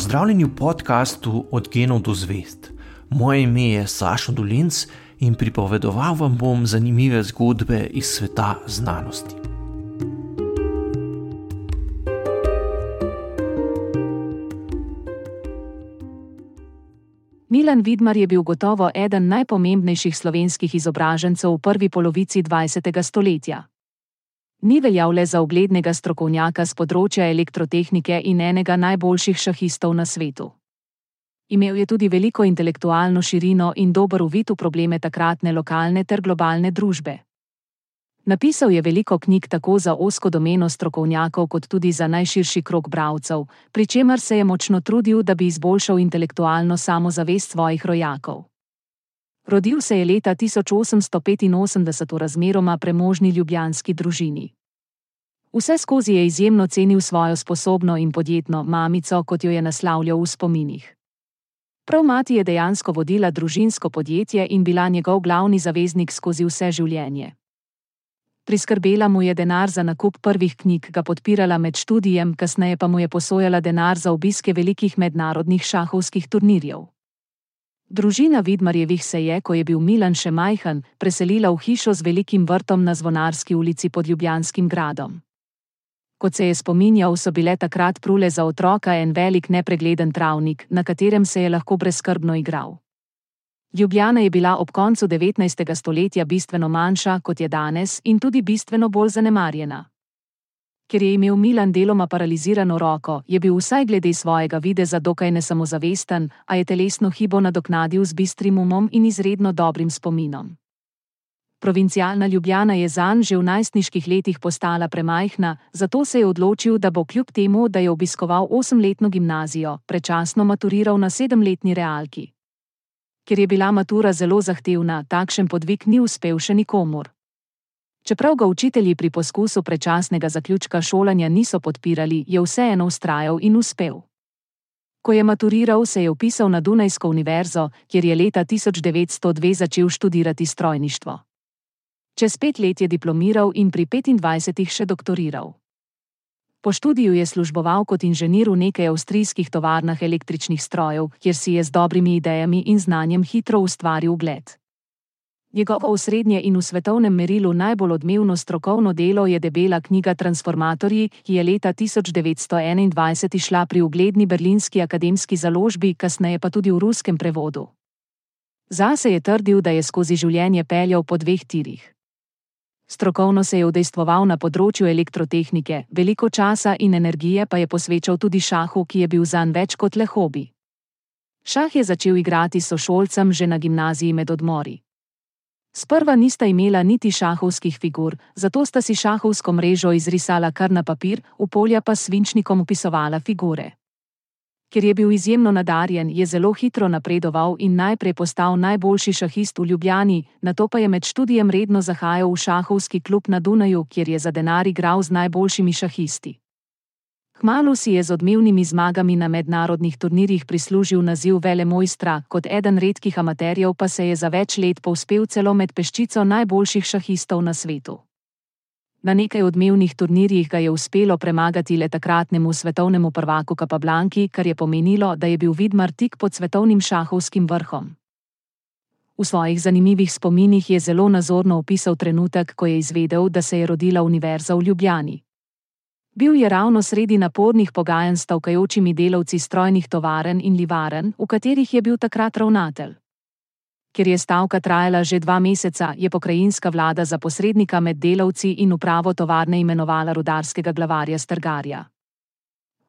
Pozdravljeni v podkastu Od genov do zvest. Moje ime je Sašo Dolinc in pripovedoval vam bom zanimive zgodbe iz sveta znanosti. Milan Vidmar je bil gotovo eden najpomembnejših slovenskih izobražencev v prvi polovici 20. stoletja. Ni veljal le za uglednega strokovnjaka z področja elektrotehnike in enega najboljših šahistov na svetu. Imel je tudi veliko intelektualno širino in dober uvid v probleme takratne lokalne ter globalne družbe. Napisal je veliko knjig tako za osko domeno strokovnjakov, kot tudi za najširši krok bralcev, pri čemer se je močno trudil, da bi izboljšal intelektualno samozavest svojih rojakov. Rodil se je leta 1885 v razmeroma premožni ljubljanski družini. Vse skozi je izjemno cenil svojo sposobno in podjetno mamico, kot jo je naslavljal v spominih. Prav mati je dejansko vodila družinsko podjetje in bila njegov glavni zaveznik skozi vse življenje. Priskrbela mu je denar za nakup prvih knjig, ga podpirala med študijem, kasneje pa mu je posojala denar za obiske velikih mednarodnih šahovskih turnirjev. Družina Vidmarjevih se je, ko je bil Milan še majhen, preselila v hišo z velikim vrtom na Zvonarski ulici pod Ljubljanskim gradom. Kot se je spominjal, so bile takrat prule za otroka en velik nepregleden travnik, na katerem se je lahko brezkrbno igral. Ljubljana je bila ob koncu 19. stoletja bistveno manjša, kot je danes, in tudi bistveno bolj zanemarjena. Ker je imel Milan deloma paralizirano roko, je bil vsaj glede svojega videza dokaj nesamozavesten, a je telesno hibo nadoknadil z bistrim umom in izredno dobrim spominom. Provincialna Ljubljana je zanj že v najstniških letih postala premajhna, zato se je odločil, da bo kljub temu, da je obiskoval osemletno gimnazijo, prečasno maturiral na sedemletni realki ker je bila matura zelo zahtevna, takšen podvig ni uspel še nikomor. Čeprav ga učitelji pri poskusu prečasnega zaključka šolanja niso podpirali, je vseeno ustrajal in uspel. Ko je maturiral, se je upisal na Dunajsko univerzo, kjer je leta 1902 začel študirati strojništvo. Čez pet let je diplomiral in pri 25 še doktoriral. Po študiju je služboval kot inženir v nekaj avstrijskih tovarnah električnih strojev, kjer si je z dobrimi idejami in znanjem hitro ustvaril ugled. Njegovo osrednje in v svetovnem merilu najbolj odmevno strokovno delo je debela knjiga Transformatorji, ki je leta 1921 išla pri ugledni berlinski akademski založbi, kasneje pa tudi v ruskem prevodu. Zase je trdil, da je skozi življenje peljal po dveh tirih. Strokovno se je udejstvoval na področju elektrotehnike, veliko časa in energije pa je posvečal tudi šahu, ki je bil zanj več kot le hobi. Šah je začel igrati s sošolcem že na gimnaziji med odmori. Sprva nista imela niti šahovskih figur, zato sta si šahovsko mrežo izrisala kar na papir, v polja pa svinčnikom upisovala figure. Ker je bil izjemno nadarjen, je zelo hitro napredoval in najprej postal najboljši šahist v Ljubljani, nato pa je med študijem redno zahajal v šahovski klub na Dunaju, kjer je za denar igral z najboljšimi šahisti. Kmalu si je z odmevnimi zmagami na mednarodnih turnirjih prislužil naziv vele mojstra, kot eden redkih amaterjev pa se je za več let povzpel celo med peščico najboljših šahistov na svetu. Na nekaj odmevnih turnirjih ga je uspelo premagati le takratnemu svetovnemu prvaku Kapablanki, kar je pomenilo, da je bil Vidmar tik pod svetovnim šahovskim vrhom. V svojih zanimivih spominih je zelo nazorno opisal trenutek, ko je izvedel, da se je rodila univerza v Ljubljani. Bil je ravno sredi napornih pogajanj s stavkajočimi delavci strojnih tovaren in livaren, v katerih je bil takrat ravnatelj. Ker je stavka trajala že dva meseca, je pokrajinska vlada za posrednika med delavci in upravo tovarne imenovala rudarskega glavarja Strgarja.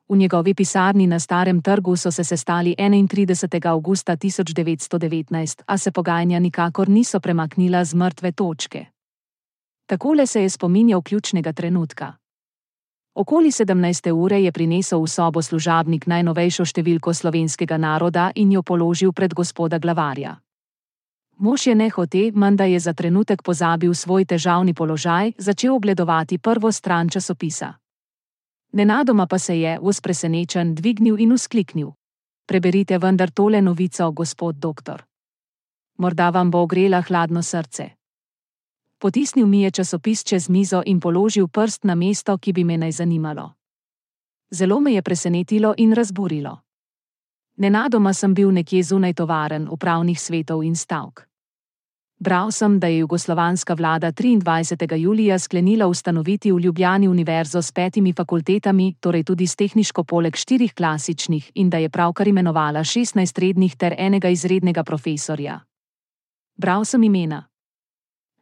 V njegovi pisarni na Starem trgu so se sestali 31. augusta 1919, a se pogajanja nikakor niso premaknila z mrtve točke. Takole se je spominjal ključnega trenutka. Okoli 17. ure je prinesel v sobo služabnik najnovejšo številko slovenskega naroda in jo položil pred gospoda glavarja. Mož je nehote, manda je za trenutek pozabil svoj težavni položaj, začel obledovati prvo stran časopisa. Nenadoma pa se je, uspresenečen, dvignil in uskliknil: Preberite vendar tole novico, gospod doktor. Morda vam bo ogrela hladno srce. Potisnil mi je časopis čez mizo in položil prst na mesto, ki bi me naj zanimalo. Zelo me je presenetilo in razburilo. Nenadoma sem bil nekje zunaj tovaren, upravnih svetov in stavk. Bral sem, da je jugoslovanska vlada 23. julija sklenila ustanoviti v Ljubljani univerzo s petimi fakultetami, torej tudi s tehniško poleg štirih klasičnih, in da je pravkar imenovala 16 rednih ter enega izrednega profesorja. Bral sem imena.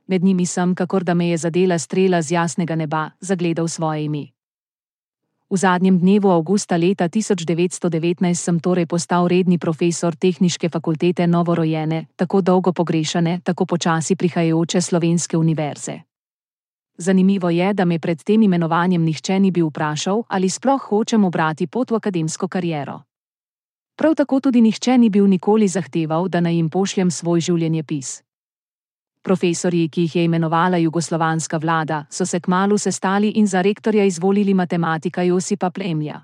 Med njimi sem, kakor da me je zadela strela z jasnega neba, zagledal svoje ime. V zadnjem dnevu avgusta leta 1919 sem torej postal redni profesor Tehniške fakultete novorojene, tako dolgo pogrešane, tako počasi prihajajoče slovenske univerze. Zanimivo je, da me pred tem imenovanjem nihče ni bil vprašal, ali sploh hočem obrati pot v akademsko kariero. Prav tako tudi nihče ni bil nikoli zahteval, da naj jim pošljem svoj življenjepis. Profesorji, ki jih je imenovala jugoslovanska vlada, so se kmalo sestali in za rektorja izvolili matematika Josipa Plemlja.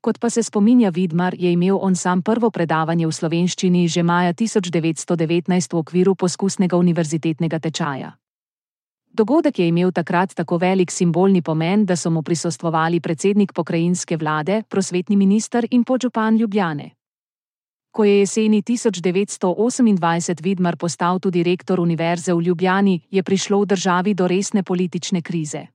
Kot pa se spominja Vidmar, je imel on sam prvo predavanje v slovenščini že maja 1919 v okviru poskusnega univerzitetnega tečaja. Dogodek je imel takrat tako velik simbolni pomen, da so mu prisostvovali predsednik pokrajinske vlade, prosvetni minister in podžupan Ljubljane. Ko je jeseni 1928 Vidmar postal tudi rektor Univerze v Ljubljani, je prišlo v državi do resne politične krize.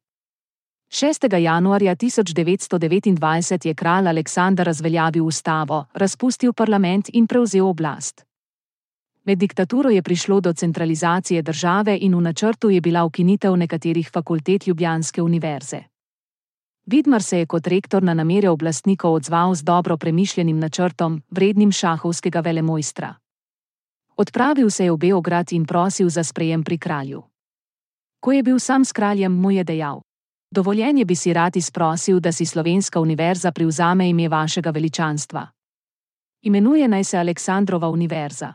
6. januarja 1929 je kralj Aleksandar razveljavil ustavo, razpustil parlament in prevzel oblast. Med diktaturo je prišlo do centralizacije države in v načrtu je bila ukinitev nekaterih fakultet Ljubljanske univerze. Vidmar se je kot rektor na namere oblastnikov odzval z dobro premišljenim načrtom, vrednim šahovskega velemojstra. Odpravil se je v Beograd in prosil za sprejem pri kralju. Ko je bil sam s kraljem, mu je dejal: Dovoljenje bi si rad izprosil, da si slovenska univerza privzame ime vašega veličanstva. Imenuje naj se Aleksandrova univerza.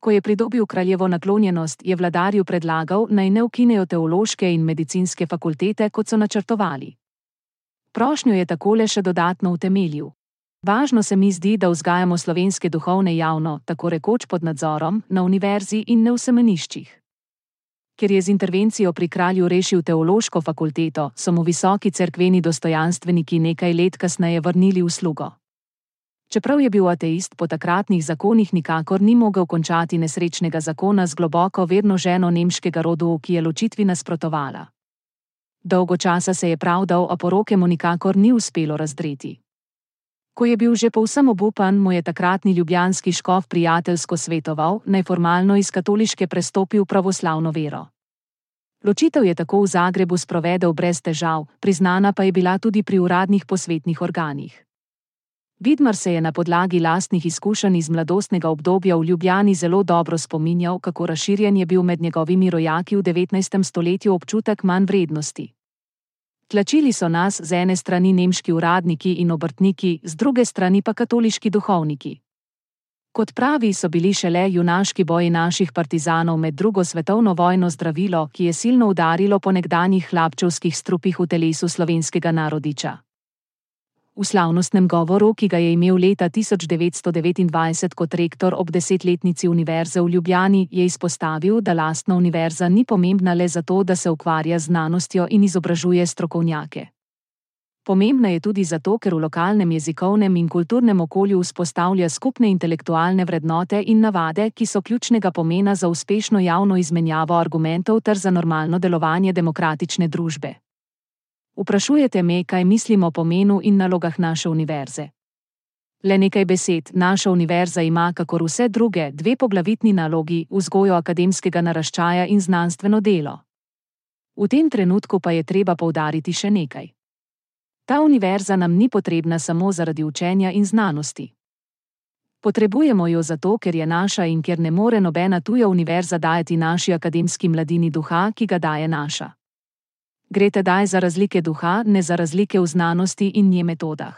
Ko je pridobil kraljevo naklonjenost, je vladarju predlagal, naj ne ukinejo teološke in medicinske fakultete, kot so načrtovali. Prošnjo je takole še dodatno utemeljil. Važno se mi zdi, da vzgajamo slovenske duhovne javno, tako rekoč pod nadzorom, na univerzi in ne v semeniščih. Ker je z intervencijo pri kralju rešil teološko fakulteto, so mu visoki cerkveni dostojanstveniki nekaj let kasneje vrnili uslugo. Čeprav je bil ateist, po takratnih zakonih nikakor ni mogel končati nesrečnega zakona z globoko verno ženo nemškega rodu, ki je ločitvi nasprotovala. Dolgo časa se je pravdal, a poroke mu nikakor ni uspelo razdreti. Ko je bil že povsem obupan, mu je takratni ljubljanski škof prijateljsko svetoval, naj formalno iz katoliške prestopi v pravoslavno vero. Ločitev je tako v Zagrebu sprovedel brez težav, priznana pa je bila tudi pri uradnih posvetnih organih. Vidmar se je na podlagi lastnih izkušenj iz mladostnega obdobja v Ljubljani zelo dobro spominjal, kako razširjen je bil med njegovimi rojaki v 19. stoletju občutek manj vrednosti. Tlačili so nas z ene strani nemški uradniki in obrtniki, z druge strani pa katoliški duhovniki. Kot pravi, so bili šele junaški boji naših partizanov med drugo svetovno vojno zdravilo, ki je silno udarilo po nekdanjih hlapčevskih strupih v telesu slovenskega narodiča. V slavnostnem govoru, ki ga je imel leta 1929 kot rektor ob desetletnici Univerze v Ljubljani, je izpostavil, da lastna univerza ni pomembna le zato, da se ukvarja z znanostjo in izobražuje strokovnjake. Pomembna je tudi zato, ker v lokalnem jezikovnem in kulturnem okolju vzpostavlja skupne intelektualne vrednote in navade, ki so ključnega pomena za uspešno javno izmenjavo argumentov ter za normalno delovanje demokratične družbe. Vprašujete me, kaj mislim o pomenu in nalogah naše univerze. Le nekaj besed, naša univerza ima, kakor vse druge, dve poglavitni nalogi: vzgojo akademskega naraščaja in znanstveno delo. V tem trenutku pa je treba poudariti še nekaj. Ta univerza nam ni potrebna samo zaradi učenja in znanosti. Potrebujemo jo zato, ker je naša in ker ne more nobena tuja univerza dajati naši akademski mladini duha, ki ga daje naša. Gre tedaj za razlike duha, ne za razlike v znanosti in nje metodah.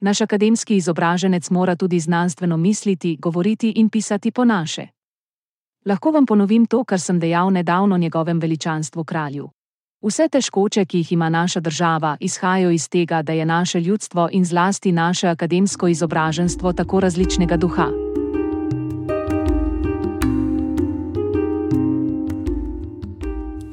Naš akademski izobraženec mora tudi znanstveno misliti, govoriti in pisati po naše. Lahko vam ponovim to, kar sem dejal nedavno njegovem veličanstvu kralju. Vse težkoče, ki jih ima naša država, izhajajo iz tega, da je naše ljudstvo in zlasti naše akademsko izobraženstvo tako različnega duha.